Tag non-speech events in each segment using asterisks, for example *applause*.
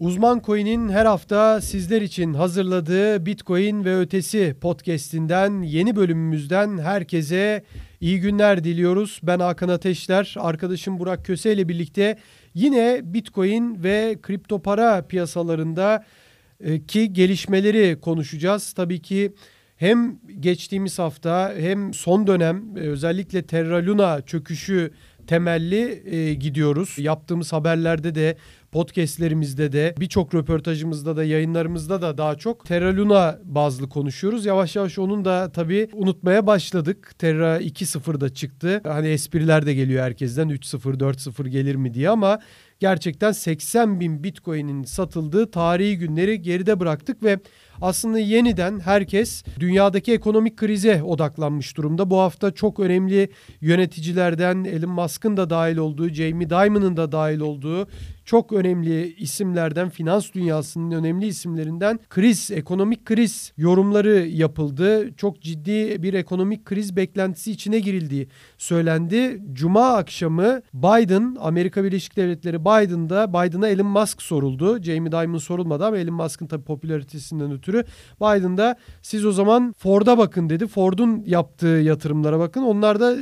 Uzman Coin'in her hafta sizler için hazırladığı Bitcoin ve ötesi podcast'inden yeni bölümümüzden herkese iyi günler diliyoruz. Ben Hakan Ateşler, arkadaşım Burak Köse ile birlikte yine Bitcoin ve kripto para piyasalarında e, ki gelişmeleri konuşacağız. Tabii ki hem geçtiğimiz hafta hem son dönem e, özellikle Terra Luna çöküşü temelli e, gidiyoruz. Yaptığımız haberlerde de podcastlerimizde de birçok röportajımızda da yayınlarımızda da daha çok Terra Luna bazlı konuşuyoruz. Yavaş yavaş onun da tabii unutmaya başladık. Terra 2.0'da çıktı. Hani espriler de geliyor herkesten 3.0 4.0 gelir mi diye ama gerçekten 80 bin Bitcoin'in satıldığı tarihi günleri geride bıraktık ve aslında yeniden herkes dünyadaki ekonomik krize odaklanmış durumda. Bu hafta çok önemli yöneticilerden Elon Musk'ın da dahil olduğu, Jamie Dimon'ın da dahil olduğu çok önemli isimlerden, finans dünyasının önemli isimlerinden kriz, ekonomik kriz yorumları yapıldı. Çok ciddi bir ekonomik kriz beklentisi içine girildiği söylendi. Cuma akşamı Biden, Amerika Birleşik Devletleri Biden'da Biden'a Elon Musk soruldu. Jamie Dimon sorulmadı ama Elon Musk'ın tabii popülaritesinden ötürü Biden'da siz o zaman Ford'a bakın dedi. Ford'un yaptığı yatırımlara bakın. Onlar da e,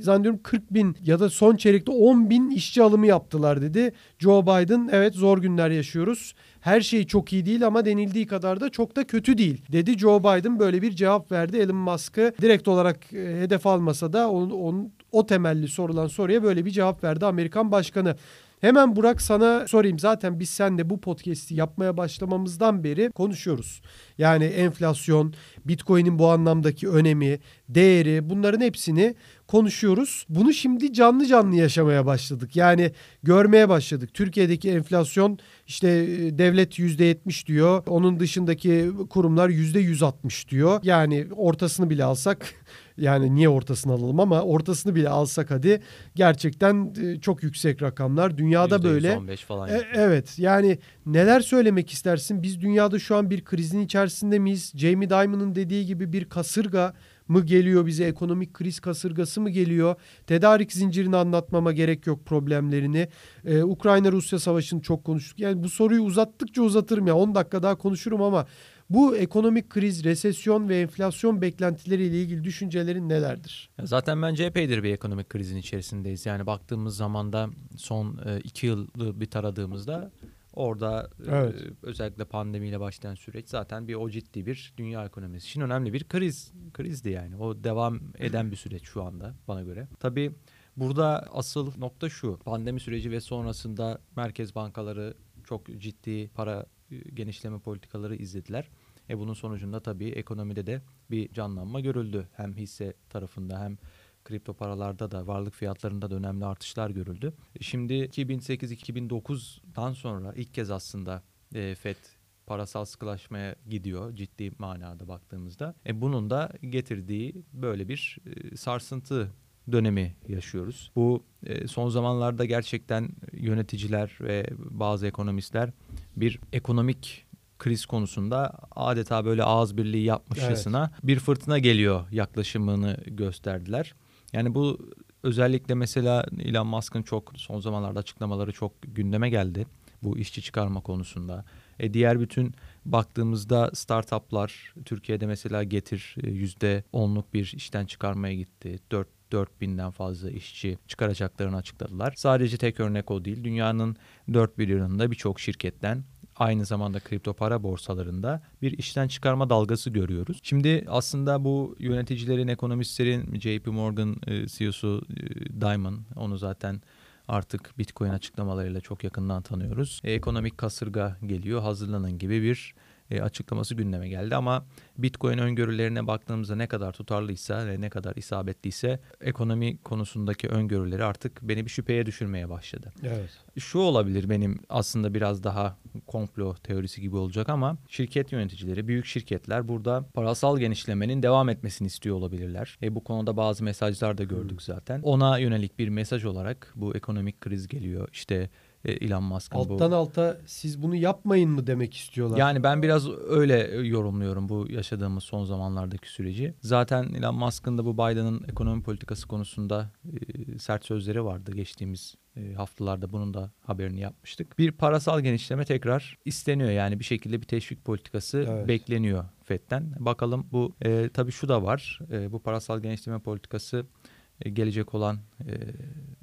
zannediyorum 40 bin ya da son çeyrekte 10 bin işçi alımı yaptılar dedi. Joe Joe Biden evet zor günler yaşıyoruz. Her şey çok iyi değil ama denildiği kadar da çok da kötü değil dedi. Joe Biden böyle bir cevap verdi. Elon Musk'ı direkt olarak e, hedef almasa da on, on, o temelli sorulan soruya böyle bir cevap verdi Amerikan başkanı. Hemen Burak sana sorayım. Zaten biz senle bu podcast'i yapmaya başlamamızdan beri konuşuyoruz. Yani enflasyon, Bitcoin'in bu anlamdaki önemi, değeri bunların hepsini konuşuyoruz. Bunu şimdi canlı canlı yaşamaya başladık. Yani görmeye başladık. Türkiye'deki enflasyon işte e, devlet %70 diyor. Onun dışındaki kurumlar %160 diyor. Yani ortasını bile alsak *laughs* yani niye ortasını alalım ama ortasını bile alsak hadi gerçekten e, çok yüksek rakamlar. Dünyada böyle. falan. E, evet yani neler söylemek istersin? Biz dünyada şu an bir krizin içerisinde miyiz? Jamie Dimon'un dediği gibi bir kasırga mı geliyor bize ekonomik kriz kasırgası mı geliyor? Tedarik zincirini anlatmama gerek yok problemlerini. Ee, Ukrayna-Rusya savaşını çok konuştuk. Yani bu soruyu uzattıkça uzatırım ya 10 dakika daha konuşurum ama bu ekonomik kriz, resesyon ve enflasyon beklentileriyle ilgili düşüncelerin nelerdir? Zaten bence epeydir bir ekonomik krizin içerisindeyiz. Yani baktığımız zaman da son e, iki yılı bir taradığımızda Orada evet. e, özellikle pandemiyle başlayan süreç zaten bir o ciddi bir dünya ekonomisi için önemli bir kriz krizdi yani. O devam eden bir süreç şu anda bana göre. Tabii burada asıl nokta şu. Pandemi süreci ve sonrasında merkez bankaları çok ciddi para genişleme politikaları izlediler. E bunun sonucunda tabii ekonomide de bir canlanma görüldü. Hem hisse tarafında hem kripto paralarda da varlık fiyatlarında da önemli artışlar görüldü. Şimdi 2008-2009'dan sonra ilk kez aslında e, FED parasal sıkılaşmaya gidiyor ciddi manada baktığımızda. E bunun da getirdiği böyle bir e, sarsıntı dönemi yaşıyoruz. Bu e, son zamanlarda gerçekten yöneticiler ve bazı ekonomistler bir ekonomik kriz konusunda adeta böyle ağız birliği yapmışçasına evet. bir fırtına geliyor yaklaşımını gösterdiler. Yani bu özellikle mesela Elon Musk'ın çok son zamanlarda açıklamaları çok gündeme geldi bu işçi çıkarma konusunda. E diğer bütün baktığımızda startuplar Türkiye'de mesela Getir e, yüzde onluk bir işten çıkarmaya gitti. 4 4000'den fazla işçi çıkaracaklarını açıkladılar. Sadece tek örnek o değil. Dünyanın dört bir yanında birçok şirketten aynı zamanda kripto para borsalarında bir işten çıkarma dalgası görüyoruz. Şimdi aslında bu yöneticilerin, ekonomistlerin JP Morgan e, CEO'su e, Diamond onu zaten artık Bitcoin açıklamalarıyla çok yakından tanıyoruz. E, ekonomik kasırga geliyor, hazırlanın gibi bir e, açıklaması gündeme geldi ama Bitcoin öngörülerine baktığımızda ne kadar tutarlıysa ve ne kadar isabetliyse ekonomi konusundaki öngörüleri artık beni bir şüpheye düşürmeye başladı. Evet. Şu olabilir benim aslında biraz daha komplo teorisi gibi olacak ama şirket yöneticileri, büyük şirketler burada parasal genişlemenin devam etmesini istiyor olabilirler. E, bu konuda bazı mesajlar da gördük zaten. Ona yönelik bir mesaj olarak bu ekonomik kriz geliyor. İşte Elon Musk'ın bu. Alttan alta siz bunu yapmayın mı demek istiyorlar? Yani ben biraz öyle yorumluyorum bu yaşadığımız son zamanlardaki süreci. Zaten Elon Musk'ın da bu Biden'ın ekonomi politikası konusunda e, sert sözleri vardı geçtiğimiz e, haftalarda bunun da haberini yapmıştık. Bir parasal genişleme tekrar isteniyor yani bir şekilde bir teşvik politikası evet. bekleniyor FED'den. Bakalım bu e, tabii şu da var. E, bu parasal genişleme politikası e, gelecek olan e,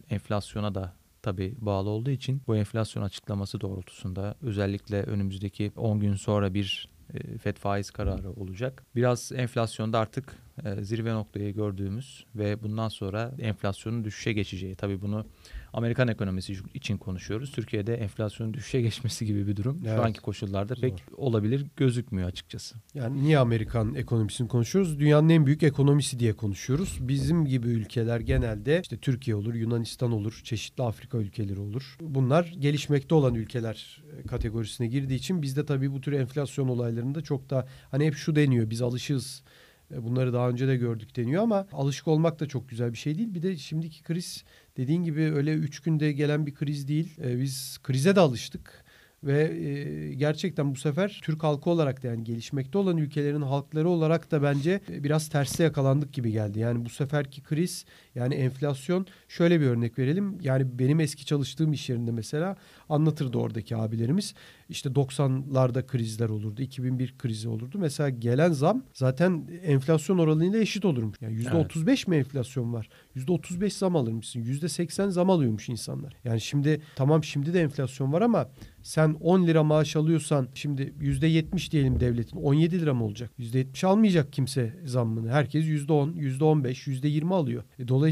enflasyona da tabii bağlı olduğu için bu enflasyon açıklaması doğrultusunda özellikle önümüzdeki 10 gün sonra bir e, FED faiz kararı olacak. Biraz enflasyonda artık zirve noktayı gördüğümüz ve bundan sonra enflasyonun düşüşe geçeceği. Tabii bunu Amerikan ekonomisi için konuşuyoruz. Türkiye'de enflasyonun düşüşe geçmesi gibi bir durum evet. şu anki koşullarda Zor. pek olabilir gözükmüyor açıkçası. Yani niye Amerikan ekonomisini konuşuyoruz? Dünyanın en büyük ekonomisi diye konuşuyoruz. Bizim gibi ülkeler genelde işte Türkiye olur, Yunanistan olur, çeşitli Afrika ülkeleri olur. Bunlar gelişmekte olan ülkeler e, kategorisine girdiği için bizde tabii bu tür enflasyon olaylarında çok da hani hep şu deniyor biz alışığız e, Bunları daha önce de gördük deniyor ama alışık olmak da çok güzel bir şey değil. Bir de şimdiki kriz dediğin gibi öyle üç günde gelen bir kriz değil. E, biz krize de alıştık. Ve e, gerçekten bu sefer Türk halkı olarak da yani gelişmekte olan ülkelerin halkları olarak da bence e, biraz terste yakalandık gibi geldi. Yani bu seferki kriz yani enflasyon şöyle bir örnek verelim. Yani benim eski çalıştığım iş yerinde mesela anlatırdı oradaki abilerimiz. İşte 90'larda krizler olurdu. 2001 krizi olurdu. Mesela gelen zam zaten enflasyon oranıyla eşit olurmuş. Yani %35 evet. mi enflasyon var? %35 zam alırmışsın. %80 zam alıyormuş insanlar. Yani şimdi tamam şimdi de enflasyon var ama sen 10 lira maaş alıyorsan şimdi %70 diyelim devletin 17 lira mı olacak? %70 almayacak kimse zammını. Herkes %10, %15, %20 alıyor. E, dolayısıyla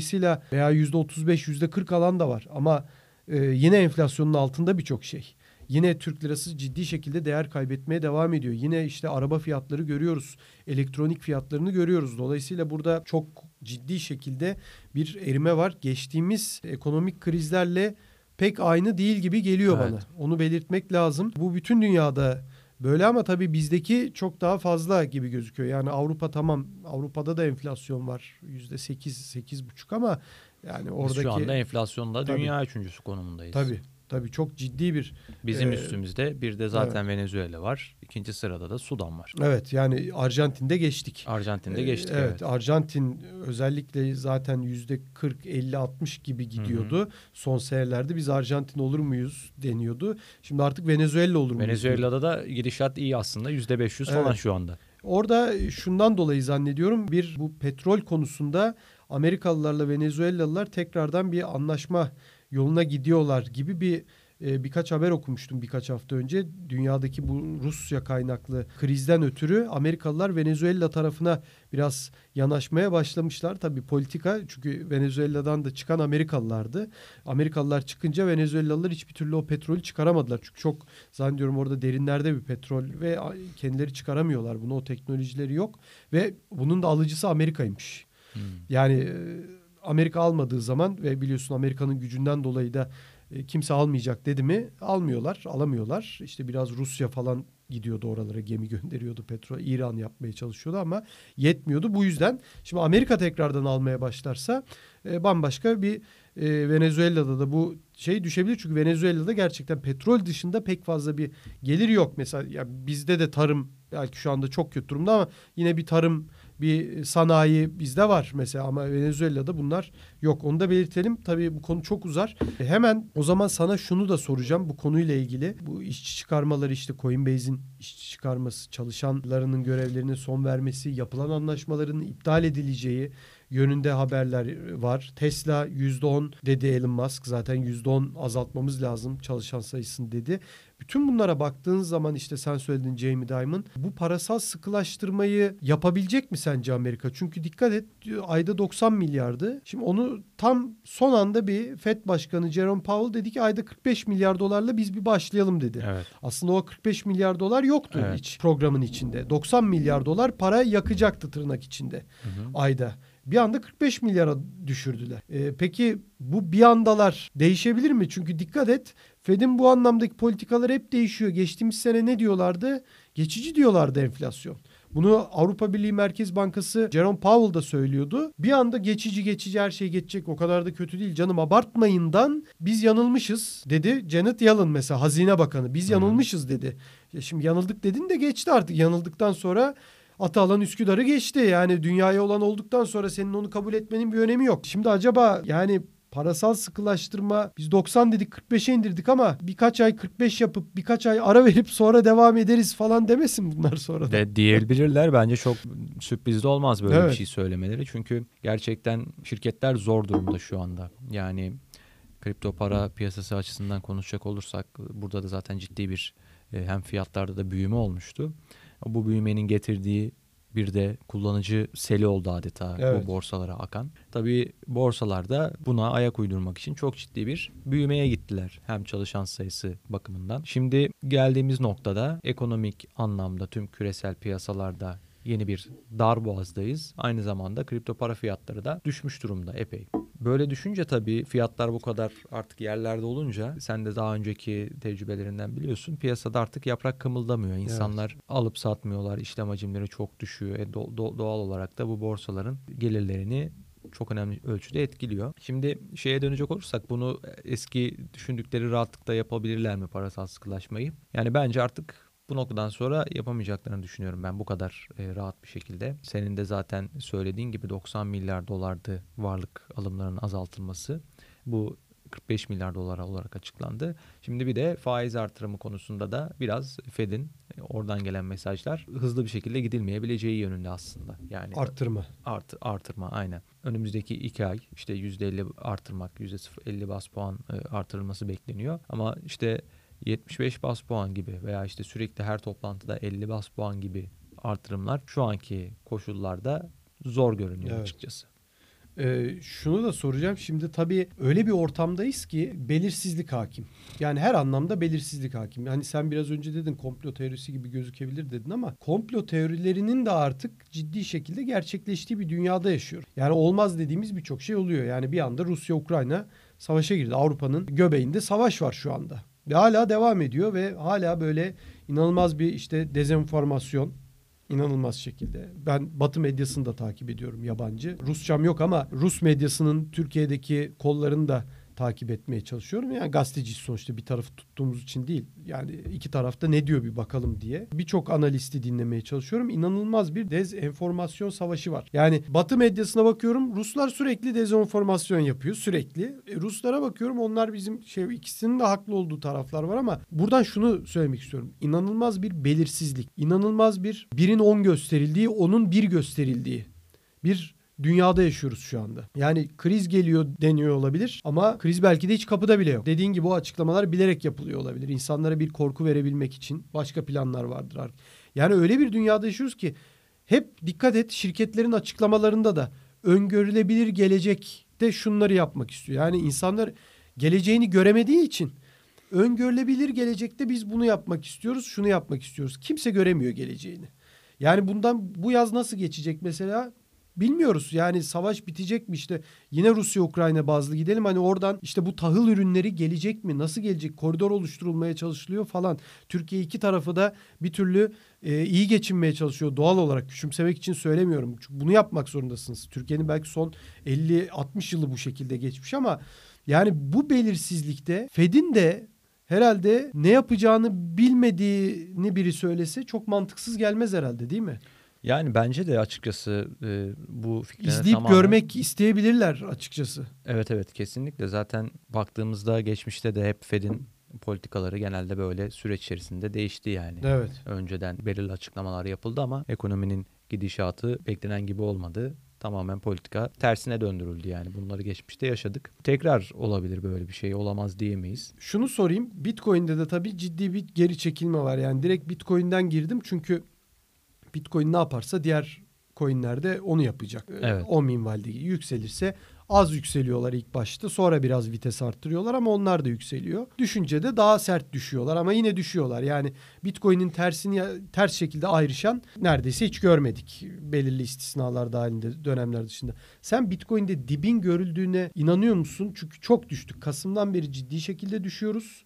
veya %35, %40 alan da var ama e, yine enflasyonun altında birçok şey. Yine Türk lirası ciddi şekilde değer kaybetmeye devam ediyor. Yine işte araba fiyatları görüyoruz. Elektronik fiyatlarını görüyoruz. Dolayısıyla burada çok ciddi şekilde bir erime var. Geçtiğimiz ekonomik krizlerle pek aynı değil gibi geliyor evet. bana. Onu belirtmek lazım. Bu bütün dünyada böyle ama tabii bizdeki çok daha fazla gibi gözüküyor. Yani Avrupa tamam Avrupa'da da enflasyon var. Yüzde sekiz, sekiz buçuk ama yani oradaki... Biz şu anda enflasyonda tabii, dünya üçüncüsü konumundayız. Tabii. Tabii çok ciddi bir... Bizim e, üstümüzde bir de zaten evet. Venezuela var. İkinci sırada da Sudan var. Evet yani Arjantin'de geçtik. Arjantin'de geçtik evet. evet. Arjantin özellikle zaten yüzde 40, 50, 60 gibi gidiyordu. Hı-hı. Son senelerde biz Arjantin olur muyuz deniyordu. Şimdi artık Venezuela olur muyuz? Venezuela'da da gidişat iyi aslında. Yüzde 500 evet. falan şu anda. Orada şundan dolayı zannediyorum bir bu petrol konusunda Amerikalılarla Venezuelalılar tekrardan bir anlaşma yoluna gidiyorlar gibi bir e, birkaç haber okumuştum birkaç hafta önce. Dünyadaki bu Rusya kaynaklı krizden ötürü Amerikalılar Venezuela tarafına biraz yanaşmaya başlamışlar. Tabii politika çünkü Venezuela'dan da çıkan Amerikalılardı. Amerikalılar çıkınca Venezuelalılar hiçbir türlü o petrolü çıkaramadılar. Çünkü çok zannediyorum orada derinlerde bir petrol ve kendileri çıkaramıyorlar bunu. O teknolojileri yok ve bunun da alıcısı Amerika'ymış. Hmm. Yani e, Amerika almadığı zaman ve biliyorsun Amerika'nın gücünden dolayı da e, kimse almayacak dedi mi almıyorlar, alamıyorlar. İşte biraz Rusya falan gidiyordu oralara gemi *laughs* gönderiyordu petrol. İran yapmaya çalışıyordu ama yetmiyordu. Bu yüzden şimdi Amerika tekrardan almaya başlarsa e, bambaşka bir e, Venezuela'da da bu şey düşebilir. Çünkü Venezuela'da gerçekten petrol dışında pek fazla bir gelir yok. Mesela ya bizde de tarım belki şu anda çok kötü durumda ama yine bir tarım bir sanayi bizde var mesela ama Venezuela'da bunlar yok. Onu da belirtelim. Tabii bu konu çok uzar. E, hemen o zaman sana şunu da soracağım bu konuyla ilgili. Bu işçi çıkarmaları işte Coinbase'in işçi çıkarması, çalışanlarının görevlerine son vermesi, yapılan anlaşmaların iptal edileceği yönünde haberler var. Tesla %10 dedi Elon Musk. Zaten %10 azaltmamız lazım çalışan sayısını dedi. Bütün bunlara baktığın zaman işte sen söyledin Jamie Dimon. Bu parasal sıkılaştırmayı yapabilecek mi sence Amerika? Çünkü dikkat et ayda 90 milyardı. Şimdi onu tam son anda bir FED Başkanı Jerome Powell dedi ki ayda 45 milyar dolarla biz bir başlayalım dedi. Evet. Aslında o 45 milyar dolar yoktu evet. hiç programın içinde. 90 milyar dolar para yakacaktı tırnak içinde hı hı. ayda bir anda 45 milyara düşürdüler. E, peki bu bir andalar değişebilir mi? Çünkü dikkat et Fed'in bu anlamdaki politikalar hep değişiyor. Geçtiğimiz sene ne diyorlardı? Geçici diyorlardı enflasyon. Bunu Avrupa Birliği Merkez Bankası Jerome Powell da söylüyordu. Bir anda geçici geçici her şey geçecek o kadar da kötü değil canım abartmayından biz yanılmışız dedi. Janet Yellen mesela Hazine Bakanı biz yanılmışız dedi. Ya şimdi yanıldık dedin de geçti artık yanıldıktan sonra Atalan Üsküdar'ı geçti. Yani dünyaya olan olduktan sonra senin onu kabul etmenin bir önemi yok. Şimdi acaba yani parasal sıkılaştırma biz 90 dedik 45'e indirdik ama birkaç ay 45 yapıp birkaç ay ara verip sonra devam ederiz falan demesin bunlar sonra. De diyebilirler bence çok sürpriz de olmaz böyle Evet. bir şey söylemeleri. Çünkü gerçekten şirketler zor durumda şu anda. Yani kripto para piyasası açısından konuşacak olursak burada da zaten ciddi bir e, hem fiyatlarda da büyüme olmuştu. Bu büyümenin getirdiği bir de kullanıcı seli oldu adeta Evet. bu borsalara akan. Tabii borsalarda buna ayak uydurmak için çok ciddi bir büyümeye gittiler. Hem çalışan sayısı bakımından. Şimdi geldiğimiz noktada ekonomik anlamda tüm küresel piyasalarda yeni bir dar boğazdayız. Aynı zamanda kripto para fiyatları da düşmüş durumda epey. Böyle düşünce tabii fiyatlar bu kadar artık yerlerde olunca sen de daha önceki tecrübelerinden biliyorsun piyasada artık yaprak kımıldamıyor. İnsanlar alıp satmıyorlar. işlem hacimleri çok düşüyor. E, do- do- doğal olarak da bu borsaların gelirlerini çok önemli ölçüde etkiliyor. Şimdi şeye dönecek olursak bunu eski düşündükleri rahatlıkla yapabilirler mi parasal sıkılaşmayı? Yani bence artık bu noktadan sonra yapamayacaklarını düşünüyorum ben bu kadar e, rahat bir şekilde. Senin de zaten söylediğin gibi 90 milyar dolardı varlık alımlarının azaltılması. Bu 45 milyar dolara olarak açıklandı. Şimdi bir de faiz artırımı konusunda da biraz Fed'in e, oradan gelen mesajlar hızlı bir şekilde gidilmeyebileceği yönünde aslında. Yani Arttırma. Art, artırma aynen. Önümüzdeki iki ay işte %50 artırmak, %50 bas puan e, artırılması bekleniyor. Ama işte 75 bas puan gibi veya işte sürekli her toplantıda 50 bas puan gibi artırımlar şu anki koşullarda zor görünüyor Evet. açıkçası. Ee, şunu da soracağım. Şimdi tabii öyle bir ortamdayız ki belirsizlik hakim. Yani her anlamda belirsizlik hakim. Hani sen biraz önce dedin komplo teorisi gibi gözükebilir dedin ama komplo teorilerinin de artık ciddi şekilde gerçekleştiği bir dünyada yaşıyoruz. Yani olmaz dediğimiz birçok şey oluyor. Yani bir anda Rusya-Ukrayna savaşa girdi. Avrupa'nın göbeğinde savaş var şu anda. Ve hala devam ediyor ve hala böyle inanılmaz bir işte dezenformasyon, İnanılmaz şekilde. Ben Batı medyasını da takip ediyorum yabancı. Rusçam yok ama Rus medyasının Türkiye'deki kollarını da takip etmeye çalışıyorum. Yani gazeteci sonuçta bir tarafı tuttuğumuz için değil. Yani iki tarafta ne diyor bir bakalım diye. Birçok analisti dinlemeye çalışıyorum. İnanılmaz bir dezenformasyon savaşı var. Yani Batı medyasına bakıyorum. Ruslar sürekli dezenformasyon yapıyor sürekli. E, Ruslara bakıyorum. Onlar bizim şey ikisinin de haklı olduğu taraflar var ama buradan şunu söylemek istiyorum. İnanılmaz bir belirsizlik. inanılmaz bir birin 10 gösterildiği, onun bir gösterildiği bir dünyada yaşıyoruz şu anda. Yani kriz geliyor deniyor olabilir ama kriz belki de hiç kapıda bile yok. Dediğin gibi o açıklamalar bilerek yapılıyor olabilir. İnsanlara bir korku verebilmek için başka planlar vardır. Yani öyle bir dünyada yaşıyoruz ki hep dikkat et şirketlerin açıklamalarında da öngörülebilir gelecekte şunları yapmak istiyor. Yani insanlar geleceğini göremediği için öngörülebilir gelecekte biz bunu yapmak istiyoruz, şunu yapmak istiyoruz. Kimse göremiyor geleceğini. Yani bundan bu yaz nasıl geçecek mesela bilmiyoruz. Yani savaş bitecek mi işte yine Rusya Ukrayna bazlı gidelim hani oradan işte bu tahıl ürünleri gelecek mi? Nasıl gelecek? Koridor oluşturulmaya çalışılıyor falan. Türkiye iki tarafı da bir türlü e, iyi geçinmeye çalışıyor doğal olarak. Küçümsemek için söylemiyorum. Çünkü bunu yapmak zorundasınız. Türkiye'nin belki son 50-60 yılı bu şekilde geçmiş ama yani bu belirsizlikte Fed'in de herhalde ne yapacağını bilmediğini biri söylese çok mantıksız gelmez herhalde değil mi? Yani bence de açıkçası e, bu fikirlerine İzleyip tamamen- görmek isteyebilirler açıkçası. Evet evet kesinlikle zaten baktığımızda geçmişte de hep Fed'in politikaları genelde böyle süreç içerisinde değişti yani. Evet. Önceden belirli açıklamalar yapıldı ama ekonominin gidişatı beklenen gibi olmadı. Tamamen politika tersine döndürüldü yani. Bunları geçmişte yaşadık. Tekrar olabilir böyle bir şey. Olamaz diyemeyiz. Şunu sorayım. Bitcoin'de de tabii ciddi bir geri çekilme var. Yani direkt Bitcoin'den girdim çünkü Bitcoin ne yaparsa diğer coinlerde onu yapacak. Ee, Evet. O minvalde yükselirse az yükseliyorlar ilk başta. Sonra biraz vites arttırıyorlar ama onlar da yükseliyor. Düşünce de daha sert düşüyorlar ama yine düşüyorlar. Yani Bitcoin'in tersini ters şekilde ayrışan neredeyse hiç görmedik. Belirli istisnalar dahilinde dönemler dışında. Sen Bitcoin'de dibin görüldüğüne inanıyor musun? Çünkü çok düştük. Kasım'dan beri ciddi şekilde düşüyoruz.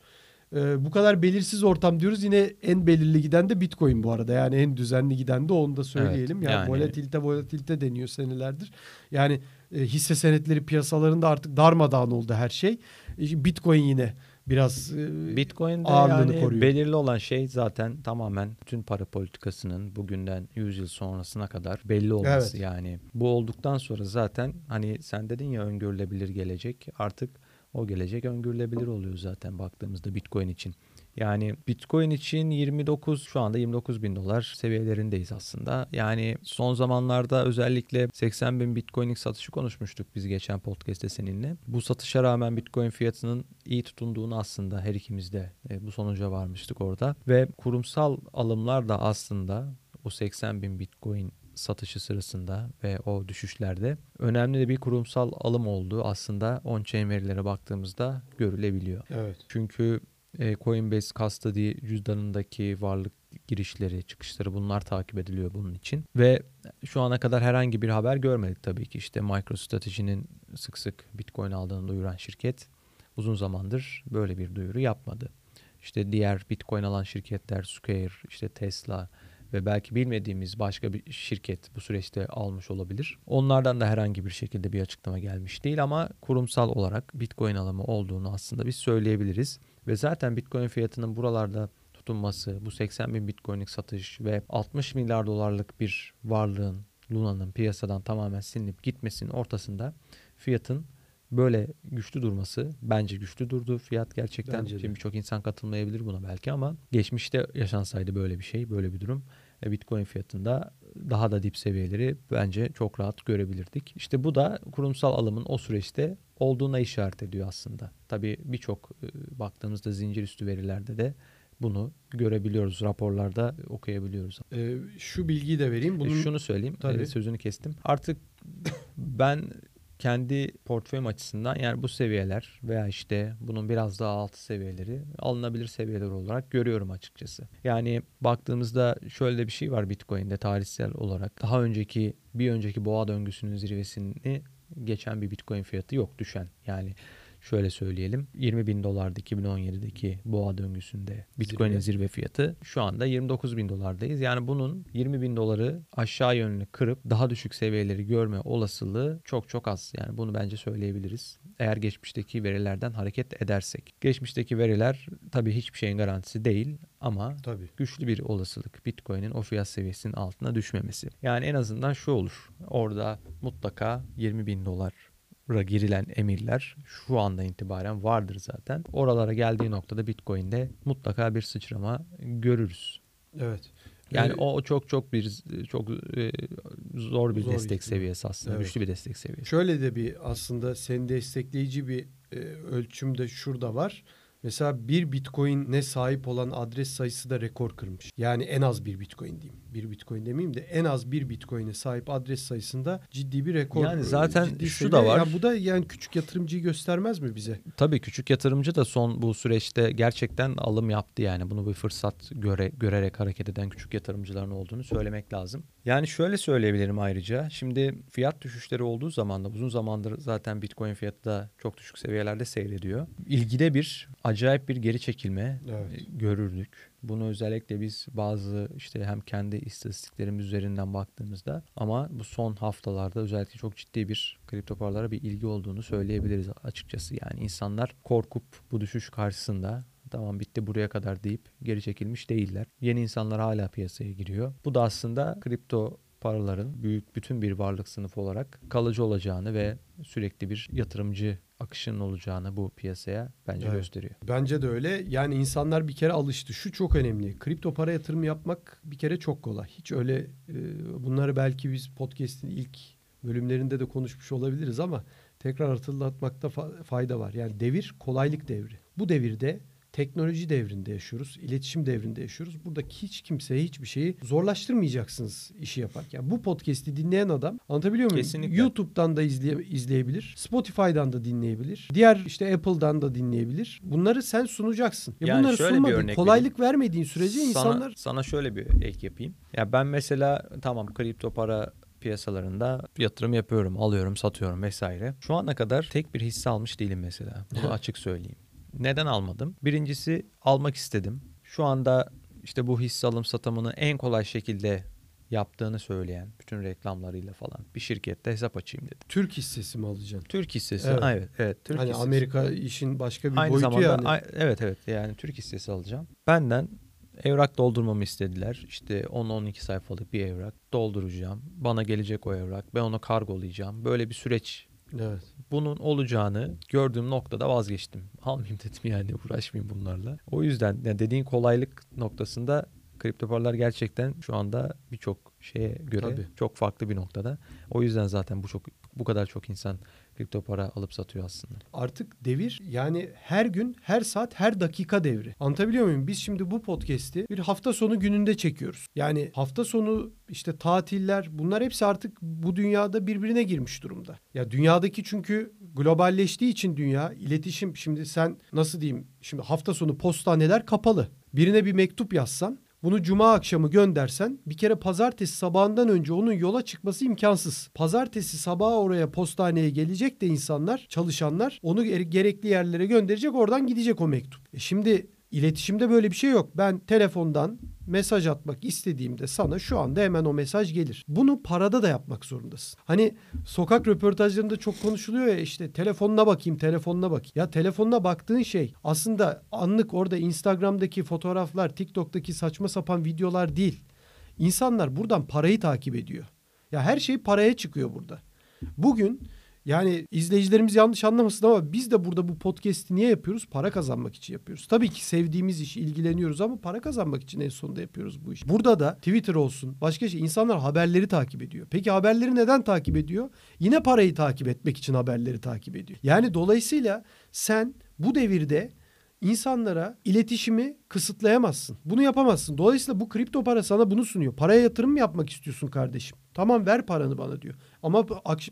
E, bu kadar belirsiz ortam diyoruz. Yine en belirli giden de Bitcoin bu arada. Yani en düzenli giden de onu da söyleyelim. Evet, yani, yani volatilite volatilite deniyor senelerdir. Yani e, hisse senetleri piyasalarında artık darmadağın oldu her şey. E, Bitcoin yine biraz e, Bitcoin'de ağırlığını yani koruyor. Belirli olan şey zaten tamamen bütün para politikasının bugünden 100 yıl sonrasına kadar belli olması evet. yani. Bu olduktan sonra zaten hani sen dedin ya öngörülebilir gelecek artık o gelecek öngörülebilir oluyor zaten baktığımızda Bitcoin için. Yani Bitcoin için 29 şu anda 29 bin dolar seviyelerindeyiz aslında. Yani son zamanlarda özellikle 80 bin Bitcoin'lik satışı konuşmuştuk biz geçen podcast'te seninle. Bu satışa rağmen Bitcoin fiyatının iyi tutunduğunu aslında her ikimiz de e, bu sonuca varmıştık orada. Ve kurumsal alımlar da aslında o 80 bin Bitcoin satışı sırasında ve o düşüşlerde önemli de bir kurumsal alım olduğu aslında on-chain verilere baktığımızda görülebiliyor. Evet. Çünkü e, Coinbase Custody cüzdanındaki varlık girişleri, çıkışları bunlar takip ediliyor bunun için. Ve şu ana kadar herhangi bir haber görmedik tabii ki. İşte MicroStrategy'nin sık sık Bitcoin aldığını duyuran şirket uzun zamandır böyle bir duyuru yapmadı. İşte diğer Bitcoin alan şirketler Square, işte Tesla ve belki bilmediğimiz başka bir şirket bu süreçte almış olabilir. Onlardan da herhangi bir şekilde bir açıklama gelmiş değil ama kurumsal olarak Bitcoin alımı olduğunu aslında biz söyleyebiliriz. Ve zaten Bitcoin fiyatının buralarda tutunması, bu 80 bin Bitcoin'lik satış ve 60 milyar dolarlık bir varlığın Luna'nın piyasadan tamamen silinip gitmesinin ortasında fiyatın böyle güçlü durması bence güçlü durdu. Fiyat gerçekten şimdi birçok insan katılmayabilir buna belki ama geçmişte yaşansaydı böyle bir şey, böyle bir durum Bitcoin fiyatında daha da dip seviyeleri bence çok rahat görebilirdik. İşte bu da kurumsal alımın o süreçte olduğuna işaret ediyor aslında. Tabii birçok e, baktığımızda zincir üstü verilerde de bunu görebiliyoruz. Raporlarda okuyabiliyoruz. Ee, şu bilgiyi de vereyim. E, Bunun... Şunu söyleyeyim. Tabii. Sözünü kestim. Artık ben kendi portföyüm açısından yani bu seviyeler veya işte bunun biraz daha altı seviyeleri alınabilir seviyeler olarak görüyorum açıkçası. Yani baktığımızda şöyle bir şey var Bitcoin'de tarihsel olarak. Daha önceki bir önceki boğa döngüsünün zirvesini geçen bir Bitcoin fiyatı yok düşen. Yani şöyle söyleyelim 20 bin dolardı 2017'deki boğa döngüsünde Bitcoin'in zirve. zirve fiyatı şu anda 29 bin dolardayız. Yani bunun 20 bin doları aşağı yönlü kırıp daha düşük seviyeleri görme olasılığı çok çok az. Yani bunu bence söyleyebiliriz. Eğer geçmişteki verilerden hareket edersek. Geçmişteki veriler tabii hiçbir şeyin garantisi değil ama tabii. güçlü bir olasılık Bitcoin'in o fiyat seviyesinin altına düşmemesi. Yani en azından şu olur. Orada mutlaka 20 bin dolar girilen emirler şu anda itibaren vardır zaten. Oralara geldiği noktada Bitcoin'de mutlaka bir sıçrama görürüz. Evet. Yani ee, o çok çok bir çok e, zor bir zor destek ihtimal. seviyesi aslında. Evet. Güçlü bir destek seviyesi. Şöyle de bir aslında seni destekleyici bir e, ölçüm de şurada var. Mesela bir bitcoin'e sahip olan adres sayısı da rekor kırmış. Yani en az bir bitcoin diyeyim. Bir bitcoin demeyeyim de en az bir bitcoin'e sahip adres sayısında ciddi bir rekor. Yani zaten ciddi şu seviye. da var. Ya bu da yani küçük yatırımcıyı göstermez mi bize? Tabii küçük yatırımcı da son bu süreçte gerçekten alım yaptı yani. Bunu bir fırsat göre görerek hareket eden küçük yatırımcıların olduğunu söylemek lazım. Yani şöyle söyleyebilirim ayrıca. Şimdi fiyat düşüşleri olduğu zaman da uzun zamandır zaten Bitcoin fiyatı da çok düşük seviyelerde seyrediyor. İlgide bir acayip bir geri çekilme evet. görürdük. Bunu özellikle biz bazı işte hem kendi istatistiklerimiz üzerinden baktığımızda ama bu son haftalarda özellikle çok ciddi bir kripto paralara bir ilgi olduğunu söyleyebiliriz açıkçası. Yani insanlar korkup bu düşüş karşısında tamam bitti buraya kadar deyip geri çekilmiş değiller. Yeni insanlar hala piyasaya giriyor. Bu da aslında kripto paraların büyük bütün bir varlık sınıfı olarak kalıcı olacağını ve sürekli bir yatırımcı akışının olacağını bu piyasaya bence evet. gösteriyor. Bence de öyle. Yani insanlar bir kere alıştı. Şu çok önemli. Kripto para yatırımı yapmak bir kere çok kolay. Hiç öyle e, bunları belki biz podcast'in ilk bölümlerinde de konuşmuş olabiliriz ama tekrar hatırlatmakta fayda var. Yani devir kolaylık devri. Bu devirde teknoloji devrinde yaşıyoruz, iletişim devrinde yaşıyoruz. Buradaki hiç kimseye hiçbir şeyi zorlaştırmayacaksınız işi yaparken. Bu podcast'i dinleyen adam anlatabiliyor muyum? Kesinlikle. YouTube'dan da izleye, izleyebilir, Spotify'dan da dinleyebilir, diğer işte Apple'dan da dinleyebilir. Bunları sen sunacaksın. Ya yani bunları şöyle sunmadın, bir örnek kolaylık vereyim. vermediğin sürece sana, insanlar... Sana şöyle bir ek yapayım. Ya ben mesela tamam kripto para piyasalarında yatırım yapıyorum, alıyorum, satıyorum vesaire. Şu ana kadar tek bir hisse almış değilim mesela. Bunu *laughs* açık söyleyeyim. Neden almadım? Birincisi almak istedim. Şu anda işte bu hisse alım satımını en kolay şekilde yaptığını söyleyen bütün reklamlarıyla falan bir şirkette hesap açayım dedim. Türk hissesi mi alacaksın? Türk hissesi. Evet, evet. evet Türk hani hissesi. Amerika işin başka bir Aynı boyutu zamanda, yani. a- evet evet yani Türk hissesi alacağım. Benden evrak doldurmamı istediler. İşte 10-12 sayfalık bir evrak dolduracağım. Bana gelecek o evrak. Ben onu kargolayacağım. Böyle bir süreç Evet. bunun olacağını gördüğüm noktada vazgeçtim. Almayayım *laughs* dedim yani uğraşmayayım bunlarla. O yüzden yani dediğin kolaylık noktasında kripto paralar gerçekten şu anda birçok şeye göre Tabii. çok farklı bir noktada. O yüzden zaten bu çok bu kadar çok insan kripto para alıp satıyor aslında. Artık devir yani her gün, her saat, her dakika devri. Anlatabiliyor muyum? Biz şimdi bu podcast'i bir hafta sonu gününde çekiyoruz. Yani hafta sonu işte tatiller bunlar hepsi artık bu dünyada birbirine girmiş durumda. Ya dünyadaki çünkü globalleştiği için dünya iletişim şimdi sen nasıl diyeyim şimdi hafta sonu postaneler kapalı. Birine bir mektup yazsan bunu cuma akşamı göndersen bir kere pazartesi sabahından önce onun yola çıkması imkansız. Pazartesi sabahı oraya postaneye gelecek de insanlar, çalışanlar onu gere- gerekli yerlere gönderecek oradan gidecek o mektup. E şimdi iletişimde böyle bir şey yok. Ben telefondan mesaj atmak istediğimde sana şu anda hemen o mesaj gelir. Bunu parada da yapmak zorundasın. Hani sokak röportajlarında çok konuşuluyor ya işte telefonuna bakayım, telefonuna bakayım. Ya telefonuna baktığın şey aslında anlık orada Instagram'daki fotoğraflar, TikTok'taki saçma sapan videolar değil. İnsanlar buradan parayı takip ediyor. Ya her şey paraya çıkıyor burada. Bugün yani izleyicilerimiz yanlış anlamasın ama biz de burada bu podcast'i niye yapıyoruz? Para kazanmak için yapıyoruz. Tabii ki sevdiğimiz iş, ilgileniyoruz ama para kazanmak için en sonunda yapıyoruz bu işi. Burada da Twitter olsun, başka şey insanlar haberleri takip ediyor. Peki haberleri neden takip ediyor? Yine parayı takip etmek için haberleri takip ediyor. Yani dolayısıyla sen bu devirde insanlara iletişimi kısıtlayamazsın. Bunu yapamazsın. Dolayısıyla bu kripto para sana bunu sunuyor. Paraya yatırım mı yapmak istiyorsun kardeşim? Tamam ver paranı bana diyor. Ama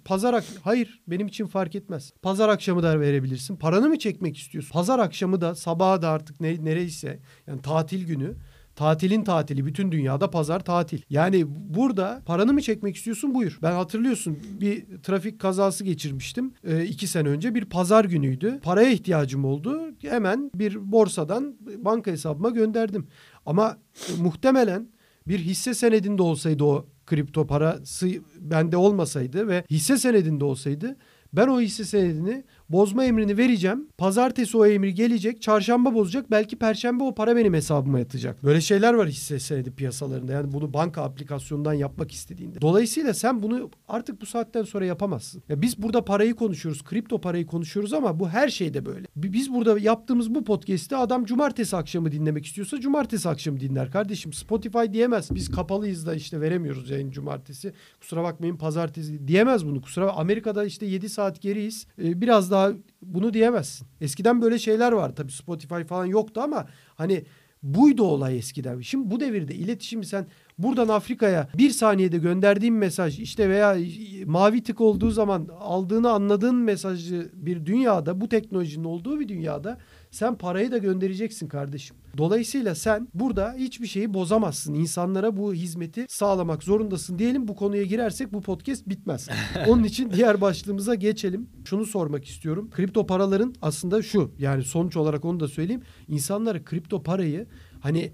pazar ak- hayır benim için fark etmez. Pazar akşamı da verebilirsin. Paranı mı çekmek istiyorsun? Pazar akşamı da sabaha da artık ne, nereyse yani tatil günü Tatilin tatili bütün dünyada pazar tatil. Yani burada paranı mı çekmek istiyorsun buyur. Ben hatırlıyorsun bir trafik kazası geçirmiştim. Ee, iki sene önce bir pazar günüydü. Paraya ihtiyacım oldu. Hemen bir borsadan banka hesabıma gönderdim. Ama e, muhtemelen bir hisse senedinde olsaydı o kripto parası bende olmasaydı ve hisse senedinde olsaydı ben o hisse senedini bozma emrini vereceğim. Pazartesi o emir gelecek. Çarşamba bozacak. Belki perşembe o para benim hesabıma yatacak. Böyle şeyler var hisse senedi piyasalarında. Yani bunu banka aplikasyonundan yapmak istediğinde. Dolayısıyla sen bunu artık bu saatten sonra yapamazsın. Ya biz burada parayı konuşuyoruz. Kripto parayı konuşuyoruz ama bu her şeyde böyle. Bi- Biz burada yaptığımız bu podcast'i adam cumartesi akşamı dinlemek istiyorsa cumartesi akşamı dinler kardeşim. Spotify diyemez. Biz kapalıyız da işte veremiyoruz yayın cumartesi. Kusura bakmayın pazartesi diyemez bunu. Kusura Amerika'da işte 7 saat geriyiz. Ee, biraz daha bunu diyemezsin. Eskiden böyle şeyler var tabii Spotify falan yoktu ama hani buydu olay eskiden. Şimdi bu devirde iletişimi sen buradan Afrika'ya bir saniyede gönderdiğin mesaj işte veya mavi tık olduğu zaman aldığını anladığın mesajı bir dünyada bu teknolojinin olduğu bir dünyada sen parayı da göndereceksin kardeşim. Dolayısıyla sen burada hiçbir şeyi bozamazsın. İnsanlara bu hizmeti sağlamak zorundasın diyelim. Bu konuya girersek bu podcast bitmez. *laughs* Onun için diğer başlığımıza geçelim. Şunu sormak istiyorum. Kripto paraların aslında şu yani sonuç olarak onu da söyleyeyim. İnsanlara kripto parayı hani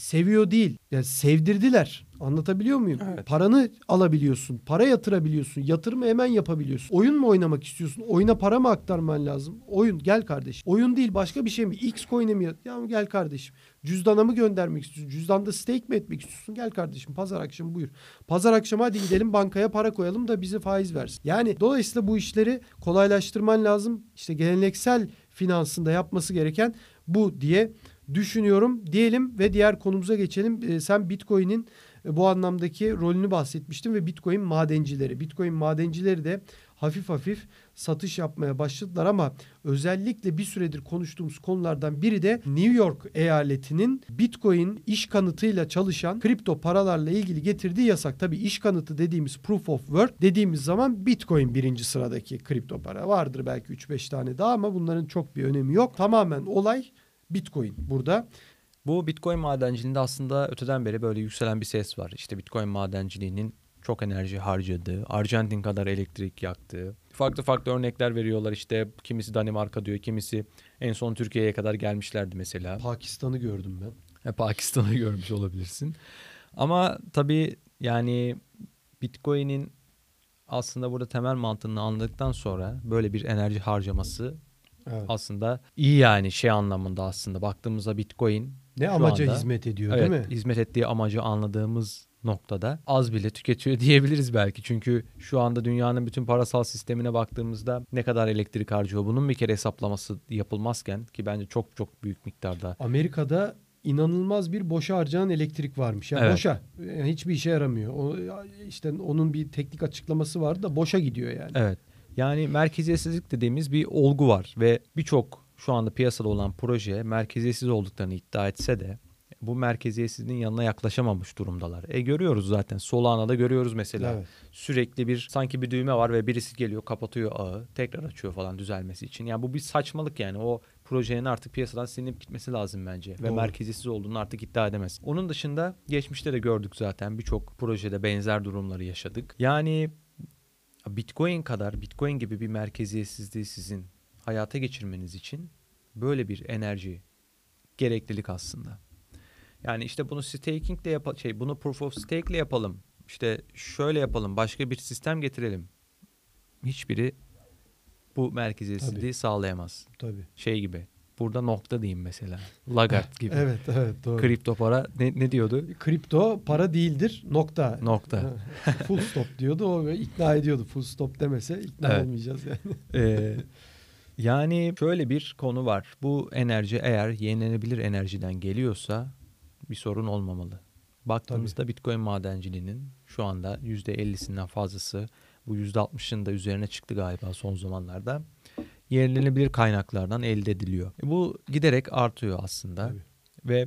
seviyor değil. Yani sevdirdiler. Anlatabiliyor muyum? Evet. Paranı alabiliyorsun. Para yatırabiliyorsun. Yatırımı hemen yapabiliyorsun. Oyun mu oynamak istiyorsun? Oyuna para mı aktarman lazım? Oyun gel kardeşim. Oyun değil başka bir şey mi? X coin'e mi? Ya gel kardeşim. Cüzdana mı göndermek istiyorsun? Cüzdanda stake mi etmek istiyorsun? Gel kardeşim pazar akşamı buyur. Pazar akşamı hadi gidelim bankaya para koyalım da bize faiz versin. Yani dolayısıyla bu işleri kolaylaştırman lazım. İşte geleneksel finansında yapması gereken bu diye düşünüyorum diyelim ve diğer konumuza geçelim. Ee, sen Bitcoin'in e, bu anlamdaki rolünü bahsetmiştin ve Bitcoin madencileri. Bitcoin madencileri de hafif hafif satış yapmaya başladılar ama özellikle bir süredir konuştuğumuz konulardan biri de New York eyaletinin Bitcoin iş kanıtıyla çalışan kripto paralarla ilgili getirdiği yasak. Tabii iş kanıtı dediğimiz proof of work dediğimiz zaman Bitcoin birinci sıradaki kripto para. Vardır belki 3-5 tane daha ama bunların çok bir önemi yok. Tamamen olay Bitcoin burada. Bu Bitcoin madenciliğinde aslında öteden beri böyle yükselen bir ses var. İşte Bitcoin madenciliğinin çok enerji harcadığı, Arjantin kadar elektrik yaktığı. Farklı farklı örnekler veriyorlar işte kimisi Danimarka diyor, kimisi En son Türkiye'ye kadar gelmişlerdi mesela. Pakistan'ı gördüm ben. E, Pakistan'ı görmüş olabilirsin. Ama tabii yani Bitcoin'in aslında burada temel mantığını anladıktan sonra böyle bir enerji harcaması evet. aslında iyi yani şey anlamında aslında baktığımızda Bitcoin ne amaca anda, hizmet ediyor evet, değil mi? hizmet ettiği amacı anladığımız noktada az bile tüketiyor *laughs* diyebiliriz belki. Çünkü şu anda dünyanın bütün parasal sistemine baktığımızda ne kadar elektrik harcıyor bunun bir kere hesaplaması yapılmazken ki bence çok çok büyük miktarda. Amerika'da inanılmaz bir boşa harcanan elektrik varmış. Yani evet. boşa. Yani hiçbir işe yaramıyor. O işte onun bir teknik açıklaması vardı da boşa gidiyor yani. Evet. Yani merkeziyetsizlik dediğimiz bir olgu var ve birçok şu anda piyasada olan proje merkeziyetsiz olduklarını iddia etse de bu merkeziyetsizliğin yanına yaklaşamamış durumdalar. E görüyoruz zaten. Solana'da görüyoruz mesela. Evet. Sürekli bir sanki bir düğme var ve birisi geliyor kapatıyor ağı. Tekrar açıyor falan düzelmesi için. Yani bu bir saçmalık yani. O projenin artık piyasadan silinip gitmesi lazım bence. Doğru. Ve merkeziyetsiz olduğunu artık iddia edemez. Onun dışında geçmişte de gördük zaten. Birçok projede benzer durumları yaşadık. Yani Bitcoin kadar, Bitcoin gibi bir merkeziyetsizliği sizin hayata geçirmeniz için böyle bir enerji gereklilik aslında. Yani işte bunu staking de yapalım, şey bunu proof of stake ile yapalım. İşte şöyle yapalım, başka bir sistem getirelim. Hiçbiri bu merkeziyetsizliği Tabii. sağlayamaz. Tabii. Şey gibi. Burada nokta diyeyim mesela. Lagarde *laughs* gibi. evet, evet doğru. Kripto para ne, ne diyordu? Kripto para değildir. Nokta. Nokta. *laughs* full stop diyordu. O ikna ediyordu. Full stop demese ikna evet. olmayacağız yani. *laughs* ee, yani şöyle bir konu var. Bu enerji eğer yenilenebilir enerjiden geliyorsa bir sorun olmamalı. Baktığımızda Tabii. Bitcoin madenciliğinin şu anda %50'sinden fazlası bu %60'ın da üzerine çıktı galiba son zamanlarda. Yenilenebilir kaynaklardan elde ediliyor. E, bu giderek artıyor aslında. Tabii. Ve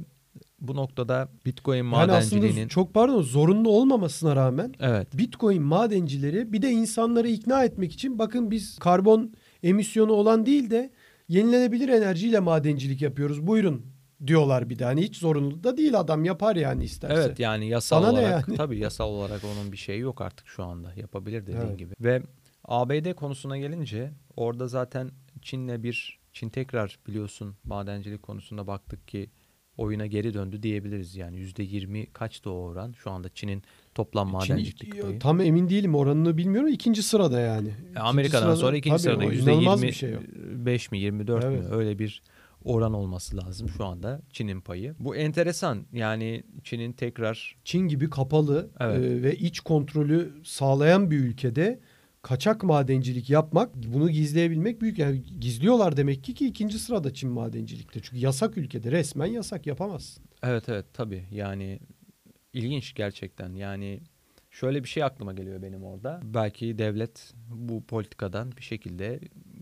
bu noktada Bitcoin madenciliğinin... Yani çok pardon zorunlu olmamasına rağmen evet. Bitcoin madencileri bir de insanları ikna etmek için bakın biz karbon emisyonu olan değil de yenilenebilir enerjiyle madencilik yapıyoruz. Buyurun diyorlar bir de. Hani hiç zorunlu da değil adam yapar yani isterse. Evet yani yasal Sana olarak yani? tabii yasal olarak onun bir şeyi yok artık şu anda. Yapabilir dediğin evet. gibi. Ve ABD konusuna gelince orada zaten Çin'le bir Çin tekrar biliyorsun madencilik konusunda baktık ki oyuna geri döndü diyebiliriz yani yüzde yirmi kaçtı o oran şu anda Çin'in toplam madencilik payı. Tam emin değilim oranını bilmiyorum ikinci sırada yani. E, Amerika'dan sırada, sonra ikinci sırada yüzde yirmi şey beş mi yirmi dört mü öyle bir oran olması lazım şu anda Çin'in payı. Bu enteresan yani Çin'in tekrar... Çin gibi kapalı evet. e, ve iç kontrolü sağlayan bir ülkede kaçak madencilik yapmak, bunu gizleyebilmek büyük. Yani gizliyorlar demek ki ki ikinci sırada Çin madencilikte. Çünkü yasak ülkede resmen yasak yapamazsın. Evet evet tabii yani ilginç gerçekten yani şöyle bir şey aklıma geliyor benim orada. Belki devlet bu politikadan bir şekilde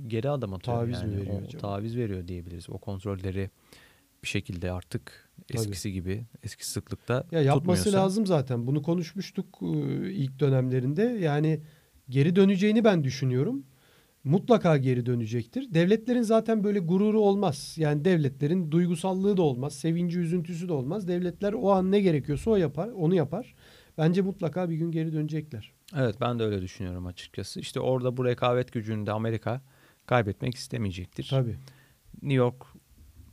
geri adım atıyor. Taviz yani. mi veriyor o, acaba? Taviz veriyor diyebiliriz. O kontrolleri bir şekilde artık eskisi Tabii. gibi eski sıklıkta ya yapması tutmuyorsa. lazım zaten. Bunu konuşmuştuk ilk dönemlerinde. Yani geri döneceğini ben düşünüyorum. Mutlaka geri dönecektir. Devletlerin zaten böyle gururu olmaz. Yani devletlerin duygusallığı da olmaz, sevinci, üzüntüsü de olmaz. Devletler o an ne gerekiyorsa o yapar, onu yapar. Bence mutlaka bir gün geri dönecekler. Evet ben de öyle düşünüyorum açıkçası. İşte orada bu rekabet gücünü de Amerika kaybetmek istemeyecektir. Tabii. New York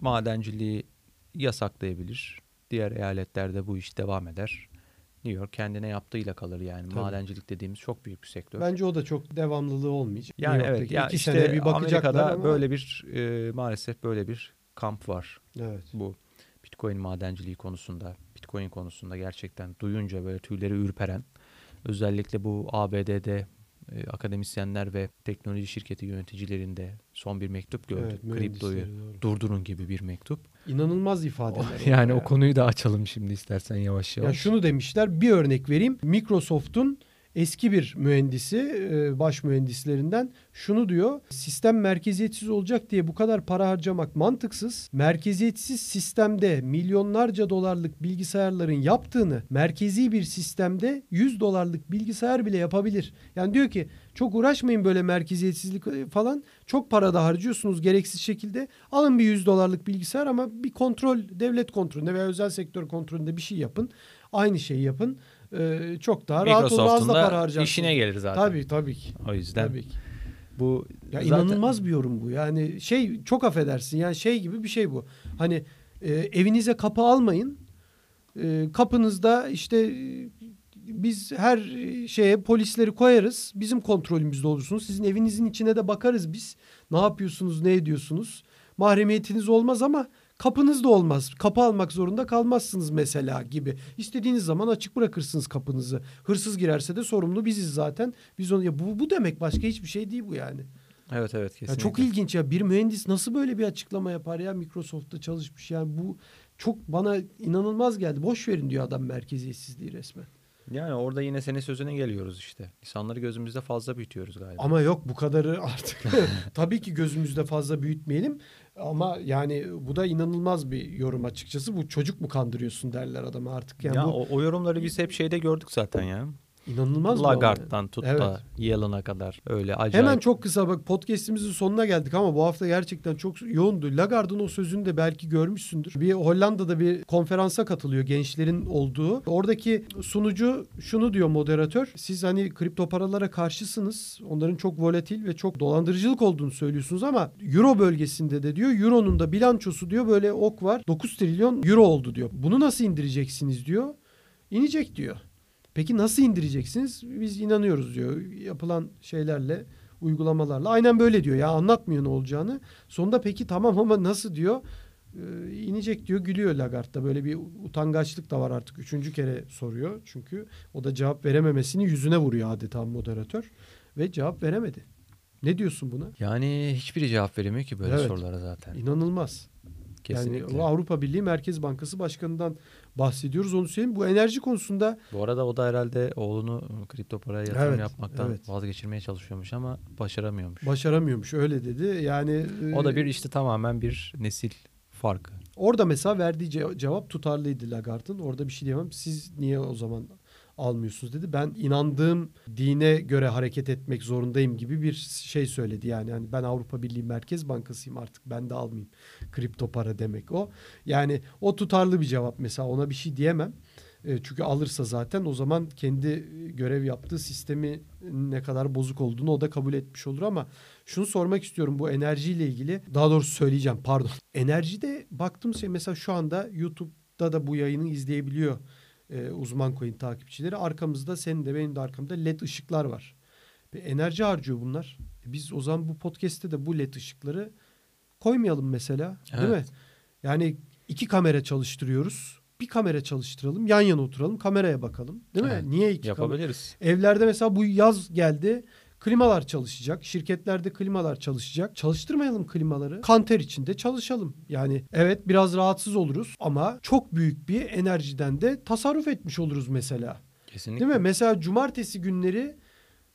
madenciliği yasaklayabilir. Diğer eyaletlerde bu iş devam eder. New York kendine yaptığıyla kalır yani. Tabii. Madencilik dediğimiz çok büyük bir sektör. Bence o da çok devamlılığı olmayacak. Yani evet. Ya işte sene bir Amerika'da ama... böyle bir e, maalesef böyle bir kamp var. Evet. Bu Bitcoin madenciliği konusunda, Bitcoin konusunda gerçekten duyunca böyle tüyleri ürperen özellikle bu ABD'de e, akademisyenler ve teknoloji şirketi yöneticilerinde son bir mektup gördük. Evet, Kriptoyu durdurun gibi bir mektup. İnanılmaz ifadeler. *laughs* O, yani o konuyu da açalım şimdi istersen yavaş yavaş. Ya şunu demişler bir örnek vereyim. Microsoft'un eski bir mühendisi, e, baş mühendislerinden şunu diyor. Sistem merkeziyetsiz olacak diye bu kadar para harcamak mantıksız. Merkeziyetsiz sistemde milyonlarca dolarlık bilgisayarların yaptığını merkezi bir sistemde 100 dolarlık bilgisayar bile yapabilir. Yani diyor ki çok uğraşmayın böyle merkeziyetsizlik e, falan. Çok para da harcıyorsunuz gereksiz şekilde. Alın bir 100 dolarlık bilgisayar ama bir kontrol, devlet kontrolünde veya özel sektör kontrolünde bir şey yapın. Aynı şeyi yapın e, çok daha rahat olur. Az da para harcarsın. işine gelir zaten. Tabii tabii ki. O yüzden. Tabii ki. Bu ya zaten... inanılmaz bir yorum bu. Yani şey çok affedersin. Yani şey gibi bir şey bu. Hani e, evinize kapı almayın. E, kapınızda işte e, biz her şeye polisleri koyarız. Bizim kontrolümüzde olursunuz. Sizin evinizin içine de bakarız biz. Ne yapıyorsunuz, ne ediyorsunuz? Mahremiyetiniz olmaz ama kapınız da olmaz. Kapı almak zorunda kalmazsınız mesela gibi. İstediğiniz zaman açık bırakırsınız kapınızı. Hırsız girerse de sorumlu biziz zaten. Biz onu ya bu bu demek başka hiçbir şey değil bu yani. Evet evet kesinlikle. Ya çok ilginç ya bir mühendis nasıl böyle bir açıklama yapar ya Microsoft'ta çalışmış yani bu çok bana inanılmaz geldi. Boş verin diyor adam merkeziyetsizliği resmen. Yani orada yine senin sözüne geliyoruz işte. İnsanları gözümüzde fazla büyütüyoruz galiba. Ama yok bu kadarı artık. *laughs* Tabii ki gözümüzde fazla büyütmeyelim. Ama yani bu da inanılmaz bir yorum açıkçası. Bu çocuk mu kandırıyorsun derler adama artık. Yani ya bu... o, o yorumları biz hep şeyde gördük zaten ya. İnanılmaz Lagarde'dan tut evet. da Yellen'a kadar öyle acayip. Hemen çok kısa bak podcast'imizin sonuna geldik ama bu hafta gerçekten çok yoğundu. Lagarde'ın o sözünü de belki görmüşsündür. Bir Hollanda'da bir konferansa katılıyor gençlerin olduğu. Oradaki sunucu şunu diyor moderatör. Siz hani kripto paralara karşısınız. Onların çok volatil ve çok dolandırıcılık olduğunu söylüyorsunuz ama Euro bölgesinde de diyor Euro'nun da bilançosu diyor böyle ok var. 9 trilyon Euro oldu diyor. Bunu nasıl indireceksiniz diyor. İnecek diyor. Peki nasıl indireceksiniz? Biz inanıyoruz diyor. Yapılan şeylerle, uygulamalarla. Aynen böyle diyor ya anlatmıyor ne olacağını. Sonunda peki tamam ama nasıl diyor? Ee, inecek diyor gülüyor Lagarde Böyle bir utangaçlık da var artık. Üçüncü kere soruyor çünkü. O da cevap verememesini yüzüne vuruyor adeta moderatör. Ve cevap veremedi. Ne diyorsun buna? Yani hiçbiri cevap veremiyor ki böyle evet. sorulara zaten. İnanılmaz. Kesinlikle. Yani Avrupa Birliği Merkez Bankası Başkanı'ndan bahsediyoruz. Onu söyleyeyim. Bu enerji konusunda... Bu arada o da herhalde oğlunu kripto paraya yatırım evet, yapmaktan evet. vazgeçirmeye çalışıyormuş ama başaramıyormuş. Başaramıyormuş öyle dedi. Yani... O da bir işte tamamen bir nesil farkı. Orada mesela verdiği cevap tutarlıydı Lagarde'ın. Orada bir şey diyemem. Siz niye o zaman almıyorsunuz dedi. Ben inandığım dine göre hareket etmek zorundayım gibi bir şey söyledi. Yani hani ben Avrupa Birliği Merkez Bankasıyım artık ben de almayayım kripto para demek o. Yani o tutarlı bir cevap mesela ona bir şey diyemem. E, çünkü alırsa zaten o zaman kendi görev yaptığı sistemi ne kadar bozuk olduğunu o da kabul etmiş olur ama şunu sormak istiyorum bu enerjiyle ilgili daha doğrusu söyleyeceğim pardon. Enerjide baktım şey mesela şu anda YouTube'da da bu yayını izleyebiliyor e, uzman coin takipçileri. Arkamızda senin de benim de arkamda led ışıklar var. Bir enerji harcıyor bunlar. E, biz o zaman bu podcast'te de bu led ışıkları koymayalım mesela. Evet. Değil mi? Yani iki kamera çalıştırıyoruz. Bir kamera çalıştıralım. Yan yana oturalım. Kameraya bakalım. Değil mi? Evet. Niye iki Yapabiliriz. Kamera? Evlerde mesela bu yaz geldi. Klimalar çalışacak. Şirketlerde klimalar çalışacak. Çalıştırmayalım klimaları. Kanter içinde çalışalım. Yani evet biraz rahatsız oluruz ama çok büyük bir enerjiden de tasarruf etmiş oluruz mesela. Kesinlikle. Değil mi? Mesela cumartesi günleri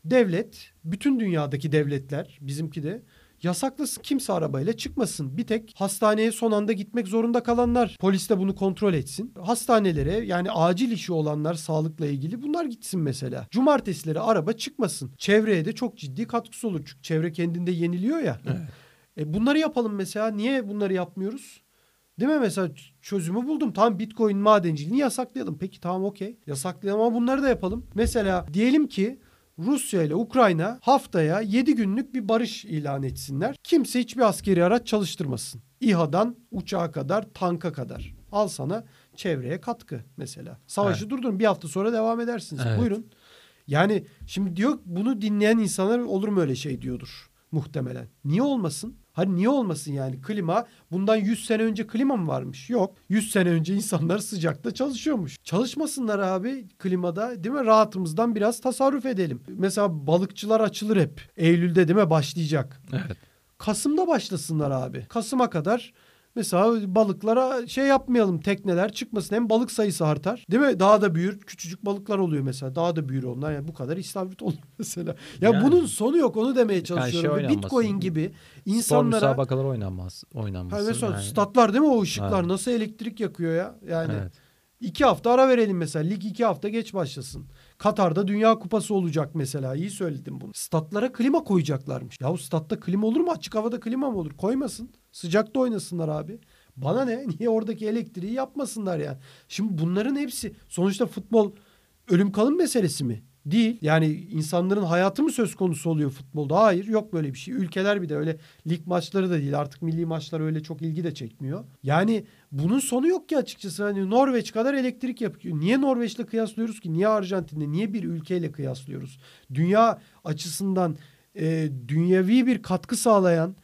devlet, bütün dünyadaki devletler, bizimki de Yasaklasın kimse arabayla çıkmasın. Bir tek hastaneye son anda gitmek zorunda kalanlar polis de bunu kontrol etsin. Hastanelere yani acil işi olanlar sağlıkla ilgili bunlar gitsin mesela. Cumartesileri araba çıkmasın. Çevreye de çok ciddi katkısı olur. Çünkü çevre kendinde yeniliyor ya. Evet. E bunları yapalım mesela. Niye bunları yapmıyoruz? Değil mi mesela çözümü buldum. Tamam Bitcoin madenciliğini yasaklayalım. Peki tamam okey. Yasaklayalım ama bunları da yapalım. Mesela diyelim ki Rusya ile Ukrayna haftaya 7 günlük bir barış ilan etsinler. Kimse hiçbir askeri araç çalıştırmasın. İHA'dan uçağa kadar, tanka kadar. Al sana çevreye katkı mesela. Savaşı evet. durdurun bir hafta sonra devam edersiniz. Evet. Buyurun. Yani şimdi diyor bunu dinleyen insanlar olur mu öyle şey diyordur muhtemelen. Niye olmasın? Hani niye olmasın yani klima bundan 100 sene önce klima mı varmış? Yok. 100 sene önce insanlar *laughs* sıcakta çalışıyormuş. Çalışmasınlar abi klimada değil mi? Rahatımızdan biraz tasarruf edelim. Mesela balıkçılar açılır hep. Eylül'de değil mi başlayacak. Evet. Kasım'da başlasınlar abi. Kasım'a kadar Mesela balıklara şey yapmayalım tekneler çıkmasın. Hem balık sayısı artar. Değil mi? Daha da büyür. Küçücük balıklar oluyor mesela. Daha da büyür onlar. Yani bu kadar istavrit olur *laughs* mesela. Ya yani, bunun sonu yok. Onu demeye çalışıyorum. Yani şey Bitcoin gibi insanlara... Spor müsabakalar oynanmaz. Oynanmasın. Ha mesela yani. statlar değil mi o ışıklar? Evet. Nasıl elektrik yakıyor ya? Yani evet. iki hafta ara verelim mesela. Lig iki hafta geç başlasın. Katar'da Dünya Kupası olacak mesela. İyi söyledim bunu. Statlara klima koyacaklarmış. Ya statta klima olur mu? Açık havada klima mı olur? Koymasın. Sıcakta oynasınlar abi. Bana ne? *laughs* Niye oradaki elektriği yapmasınlar yani? Şimdi bunların hepsi sonuçta futbol ölüm kalım meselesi mi? Değil. Yani insanların hayatı mı söz konusu oluyor futbolda? Hayır yok böyle bir şey. Ülkeler bir de öyle lig maçları da değil. Artık milli maçlar öyle çok ilgi de çekmiyor. Yani bunun sonu yok ki açıkçası. Hani Norveç kadar elektrik yapıyor. Niye Norveç'le kıyaslıyoruz ki? Niye Arjantin'le? Niye bir ülkeyle kıyaslıyoruz? Dünya açısından e, dünyevi bir katkı sağlayan,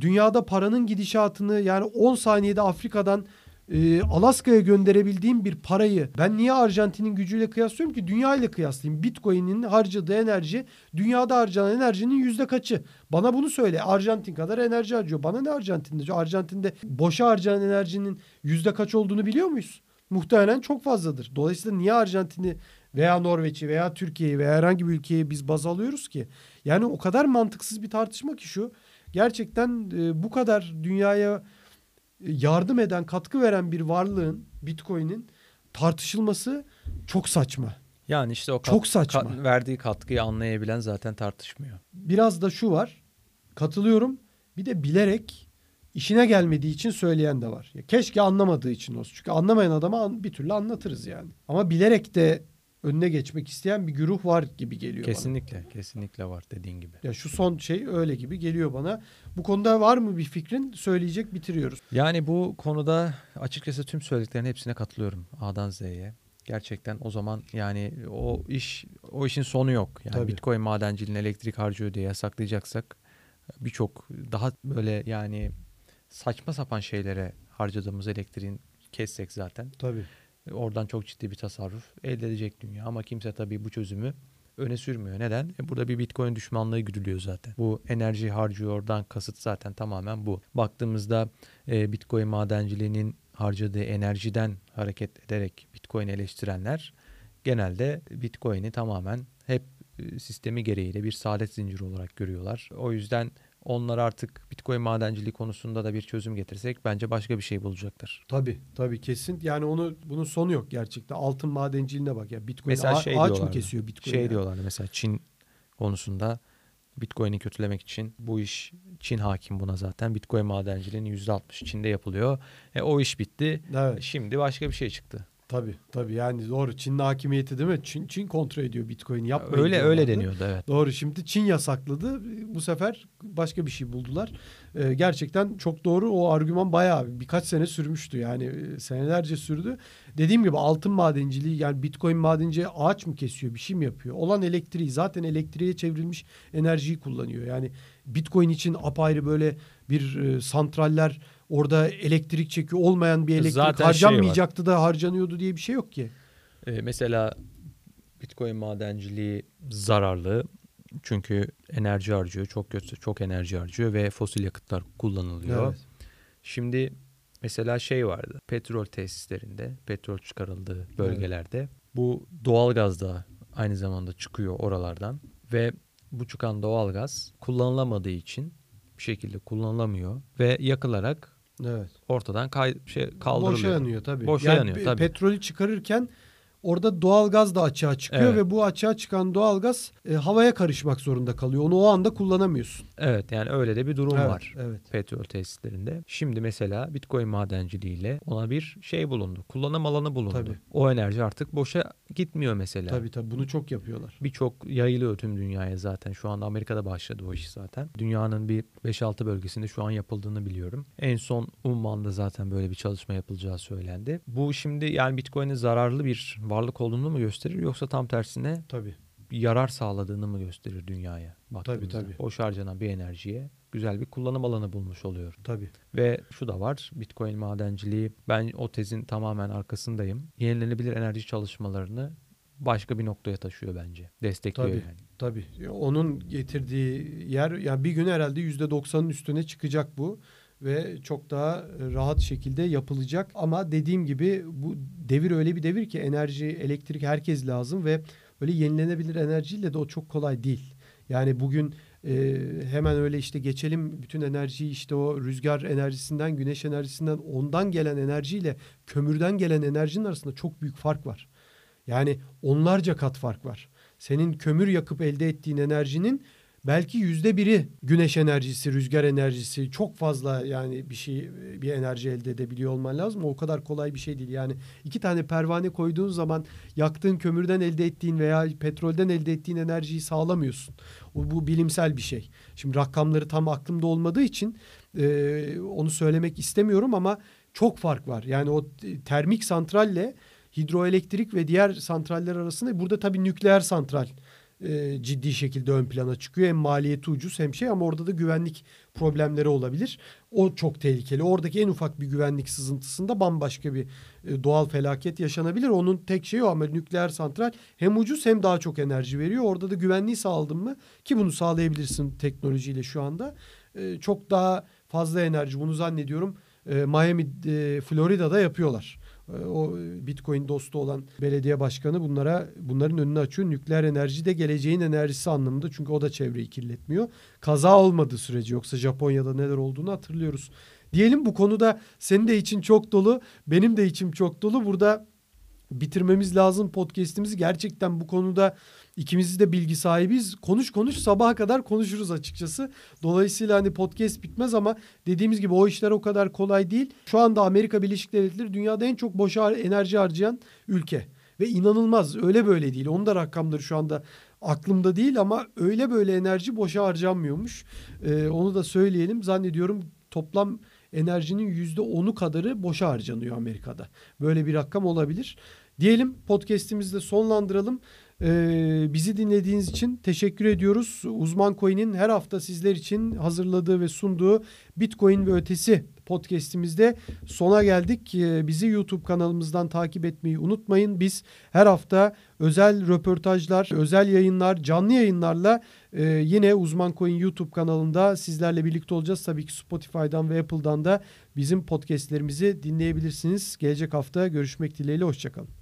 dünyada paranın gidişatını yani 10 saniyede Afrika'dan e, Alaska'ya gönderebildiğim bir parayı ben niye Arjantin'in gücüyle kıyaslıyorum ki? Dünya ile kıyaslayayım. Bitcoin'in harcadığı enerji dünyada harcanan enerjinin yüzde kaçı? Bana bunu söyle. Arjantin kadar enerji harcıyor. Bana ne Arjantin'de? Arjantin'de boşa harcanan enerjinin yüzde kaç olduğunu biliyor muyuz? Muhtemelen çok fazladır. Dolayısıyla niye Arjantin'i veya Norveç'i veya Türkiye'yi veya herhangi bir ülkeyi biz baz alıyoruz ki? Yani o kadar mantıksız bir tartışma ki şu. Gerçekten e, bu kadar dünyaya yardım eden, katkı veren bir varlığın, Bitcoin'in tartışılması çok saçma. Yani işte o kat, çok saçma. Kat, verdiği katkıyı anlayabilen zaten tartışmıyor. Biraz da şu var. Katılıyorum. Bir de bilerek işine gelmediği için söyleyen de var. Ya keşke anlamadığı için olsun. Çünkü anlamayan adama bir türlü anlatırız yani. Ama bilerek de önüne geçmek isteyen bir güruh var gibi geliyor kesinlikle, bana. Kesinlikle var dediğin gibi. Ya şu son şey öyle gibi geliyor bana. Bu konuda var mı bir fikrin? Söyleyecek bitiriyoruz. Yani bu konuda açıkçası tüm söylediklerin hepsine katılıyorum A'dan Z'ye. Gerçekten o zaman yani o iş o işin sonu yok. Yani Tabii. Bitcoin madenciliğini elektrik harcıyor diye yasaklayacaksak birçok daha böyle yani saçma sapan şeylere harcadığımız elektriğin kessek zaten. Tabii. Oradan çok ciddi bir tasarruf elde edecek dünya ama kimse tabii bu çözümü öne sürmüyor. Neden? E burada bir Bitcoin düşmanlığı güdülüyor zaten. Bu enerji harcıyor oradan kasıt zaten tamamen bu. Baktığımızda e, Bitcoin madenciliğinin harcadığı enerjiden hareket ederek Bitcoin eleştirenler genelde Bitcoin'i tamamen hep e, sistemi gereğiyle bir saadet zinciri olarak görüyorlar. O yüzden onlar artık Bitcoin madenciliği konusunda da bir çözüm getirsek bence başka bir şey bulacaklar. Tabii tabii kesin. Yani onu bunun sonu yok gerçekten. Altın madenciliğine bak ya. Bitcoin mesela şey ağaç mı kesiyor Bitcoin? Şey yani? diyorlar mesela Çin konusunda Bitcoin'i kötülemek için bu iş Çin hakim buna zaten. Bitcoin madenciliğinin %60 Çin'de yapılıyor. E, o iş bitti. Evet. Şimdi başka bir şey çıktı. Tabii tabii yani doğru Çin'in hakimiyeti değil mi? Çin, Çin kontrol ediyor Bitcoin'i yapmayın. Öyle öyle deniyordu evet. Doğru şimdi Çin yasakladı. Bu sefer başka bir şey buldular. Ee, gerçekten çok doğru o argüman bayağı birkaç sene sürmüştü yani e, senelerce sürdü. Dediğim gibi altın madenciliği yani Bitcoin madenciliği ağaç mı kesiyor bir şey mi yapıyor? Olan elektriği zaten elektriğe çevrilmiş enerjiyi kullanıyor. Yani Bitcoin için apayrı böyle bir e, santraller orada elektrik çekiyor olmayan bir elektrik Zaten şey harcanmayacaktı şey da harcanıyordu diye bir şey yok ki. Ee, mesela Bitcoin madenciliği zararlı. Çünkü enerji harcıyor. Çok kötü, çok enerji harcıyor ve fosil yakıtlar kullanılıyor. Evet. Şimdi mesela şey vardı. Petrol tesislerinde, petrol çıkarıldığı bölgelerde evet. bu doğalgaz da aynı zamanda çıkıyor oralardan ve bu çıkan doğalgaz kullanılamadığı için bir şekilde kullanılamıyor ve yakılarak Evet. Ortadan kay şey kaldırılıyor. Boşa yanıyor tabii. Boşa yani yanıyor tabii. Petrolü çıkarırken Orada doğal gaz da açığa çıkıyor evet. ve bu açığa çıkan doğal gaz e, havaya karışmak zorunda kalıyor. Onu o anda kullanamıyorsun. Evet yani öyle de bir durum evet, var evet. petrol tesislerinde. Şimdi mesela Bitcoin madenciliğiyle ona bir şey bulundu. Kullanım alanı bulundu. Tabii. O enerji artık boşa gitmiyor mesela. Tabii tabii bunu çok yapıyorlar. Birçok yayılıyor tüm dünyaya zaten. Şu anda Amerika'da başladı o iş zaten. Dünyanın bir 5-6 bölgesinde şu an yapıldığını biliyorum. En son Umman'da zaten böyle bir çalışma yapılacağı söylendi. Bu şimdi yani Bitcoin'in zararlı bir varlık olduğunu mu gösterir yoksa tam tersine tabii yarar sağladığını mı gösterir dünyaya baktığımızda. Tabii tabii. Boş harcanan bir enerjiye güzel bir kullanım alanı bulmuş oluyor. Tabii. Ve şu da var. Bitcoin madenciliği ben o tezin tamamen arkasındayım. Yenilenebilir enerji çalışmalarını başka bir noktaya taşıyor bence. Destekliyor tabii, yani. Tabii. Onun getirdiği yer yani bir gün herhalde yüzde doksanın üstüne çıkacak bu ve çok daha e, rahat şekilde yapılacak. Ama dediğim gibi bu devir öyle bir devir ki enerji, elektrik herkes lazım ve öyle yenilenebilir enerjiyle de o çok kolay değil. Yani bugün e, hemen öyle işte geçelim bütün enerjiyi işte o rüzgar enerjisinden, güneş enerjisinden ondan gelen enerjiyle kömürden gelen enerjinin arasında çok büyük fark var. Yani onlarca kat fark var. Senin kömür yakıp elde ettiğin enerjinin belki yüzde biri güneş enerjisi, rüzgar enerjisi çok fazla yani bir şey bir enerji elde edebiliyor olman lazım. O kadar kolay bir şey değil. Yani iki tane pervane koyduğun zaman yaktığın kömürden elde ettiğin veya petrolden elde ettiğin enerjiyi sağlamıyorsun. O, bu bilimsel bir şey. Şimdi rakamları tam aklımda olmadığı için e, onu söylemek istemiyorum ama çok fark var. Yani o termik santralle hidroelektrik ve diğer santraller arasında burada tabii nükleer santral e, ciddi şekilde ön plana çıkıyor. Hem maliyeti ucuz hem şey ama orada da güvenlik problemleri olabilir. O çok tehlikeli. Oradaki en ufak bir güvenlik sızıntısında bambaşka bir e, doğal felaket yaşanabilir. Onun tek şeyi o ama nükleer santral hem ucuz hem daha çok enerji veriyor. Orada da güvenliği sağladın mı ki bunu sağlayabilirsin teknolojiyle şu anda. E, çok daha fazla enerji bunu zannediyorum e, Miami, e, Florida'da yapıyorlar. E, o Bitcoin dostu olan belediye başkanı bunlara bunların önünü açıyor. Nükleer enerji de geleceğin enerjisi anlamında çünkü o da çevreyi kirletmiyor. Kaza olmadığı sürece yoksa Japonya'da neler olduğunu hatırlıyoruz. Diyelim bu konuda senin de için çok dolu, benim de içim çok dolu. Burada bitirmemiz lazım podcast'imizi. Gerçekten bu konuda ikimiz de bilgi sahibiyiz. Konuş konuş sabaha kadar konuşuruz açıkçası. Dolayısıyla hani podcast bitmez ama dediğimiz gibi o işler o kadar kolay değil. Şu anda Amerika Birleşik Devletleri dünyada en çok boşa enerji harcayan ülke. Ve inanılmaz öyle böyle değil. Onun da rakamları şu anda aklımda değil ama öyle böyle enerji boşa harcanmıyormuş. Ee, onu da söyleyelim. Zannediyorum toplam enerjinin yüzde onu kadarı boşa harcanıyor Amerika'da. Böyle bir rakam olabilir. Diyelim podcast'imizi de sonlandıralım. Ee, bizi dinlediğiniz için teşekkür ediyoruz. Uzman Coin'in her hafta sizler için hazırladığı ve sunduğu Bitcoin ve ötesi podcast'imizde sona geldik. Ee, bizi YouTube kanalımızdan takip etmeyi unutmayın. Biz her hafta özel röportajlar, özel yayınlar, canlı yayınlarla e, yine Uzman Coin YouTube kanalında sizlerle birlikte olacağız. Tabii ki Spotify'dan ve Apple'dan da bizim podcast'lerimizi dinleyebilirsiniz. Gelecek hafta görüşmek dileğiyle. Hoşçakalın.